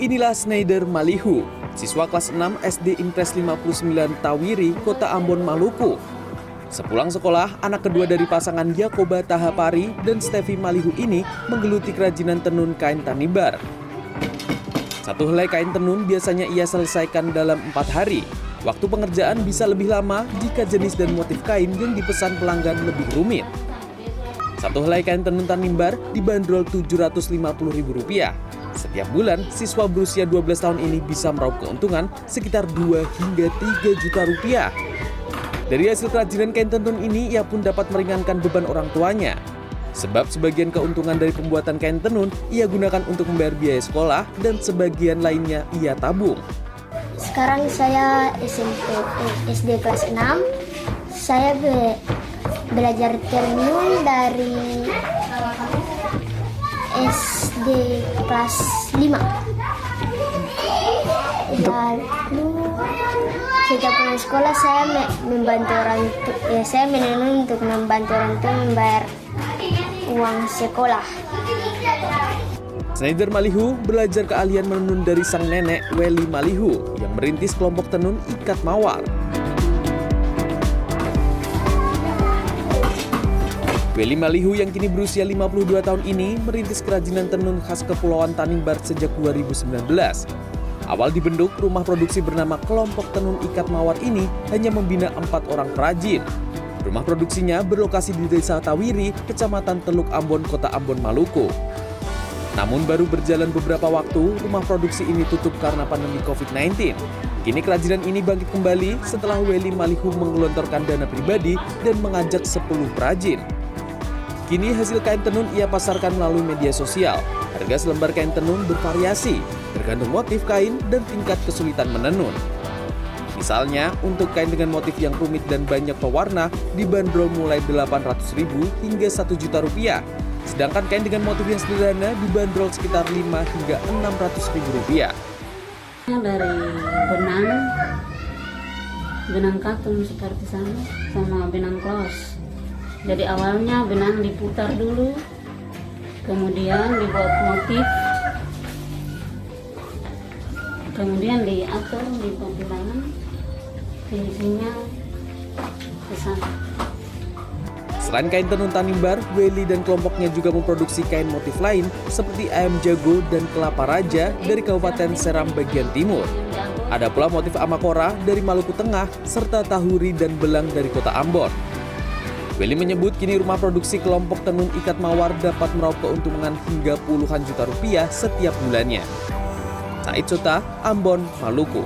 Inilah Snyder Malihu, siswa kelas 6 SD Impres 59 Tawiri, Kota Ambon, Maluku. Sepulang sekolah, anak kedua dari pasangan Yakoba Tahapari dan Stevi Malihu ini menggeluti kerajinan tenun kain tanibar. Satu helai kain tenun biasanya ia selesaikan dalam empat hari. Waktu pengerjaan bisa lebih lama jika jenis dan motif kain yang dipesan pelanggan lebih rumit. Satu helai kain tenun tanimbar dibanderol Rp750.000. Setiap bulan, siswa berusia 12 tahun ini bisa meraup keuntungan sekitar 2 hingga 3 juta rupiah. Dari hasil kerajinan kain tenun ini, ia pun dapat meringankan beban orang tuanya. Sebab sebagian keuntungan dari pembuatan kain tenun ia gunakan untuk membayar biaya sekolah dan sebagian lainnya ia tabung. Sekarang saya SMP eh, SD kelas 6. Saya be belajar tenun dari SD kelas 5. Lalu setiap pulang sekolah saya me- membantu orang ya saya menenun untuk membantu orang tua membayar uang sekolah. Snyder Malihu belajar keahlian menenun dari sang nenek Weli Malihu yang merintis kelompok tenun ikat mawar. Weli Malihu yang kini berusia 52 tahun ini merintis kerajinan tenun khas Kepulauan Tanimbar sejak 2019. Awal dibentuk, rumah produksi bernama Kelompok Tenun Ikat Mawar ini hanya membina empat orang perajin. Rumah produksinya berlokasi di Desa Tawiri, Kecamatan Teluk Ambon, Kota Ambon, Maluku. Namun baru berjalan beberapa waktu, rumah produksi ini tutup karena pandemi COVID-19. Kini kerajinan ini bangkit kembali setelah Weli Malihu menggelontorkan dana pribadi dan mengajak 10 perajin. Kini hasil kain tenun ia pasarkan melalui media sosial. Harga selembar kain tenun bervariasi, tergantung motif kain dan tingkat kesulitan menenun. Misalnya, untuk kain dengan motif yang rumit dan banyak pewarna dibanderol mulai 800.000 hingga 1 juta rupiah. Sedangkan kain dengan motif yang sederhana dibanderol sekitar 5 hingga 600.000 rupiah. dari benang benang katun seperti sana sama benang klos jadi awalnya benang diputar dulu kemudian dibuat motif kemudian diatur di bilangan finishingnya ke sana Selain kain tenun tanimbar, Weli dan kelompoknya juga memproduksi kain motif lain seperti ayam jago dan kelapa raja dari Kabupaten Seram bagian timur. Ada pula motif amakora dari Maluku Tengah serta tahuri dan belang dari kota Ambon. Weli menyebut kini rumah produksi kelompok tenun ikat mawar dapat meraup keuntungan hingga puluhan juta rupiah setiap bulannya. Said Sota, Ambon, Maluku.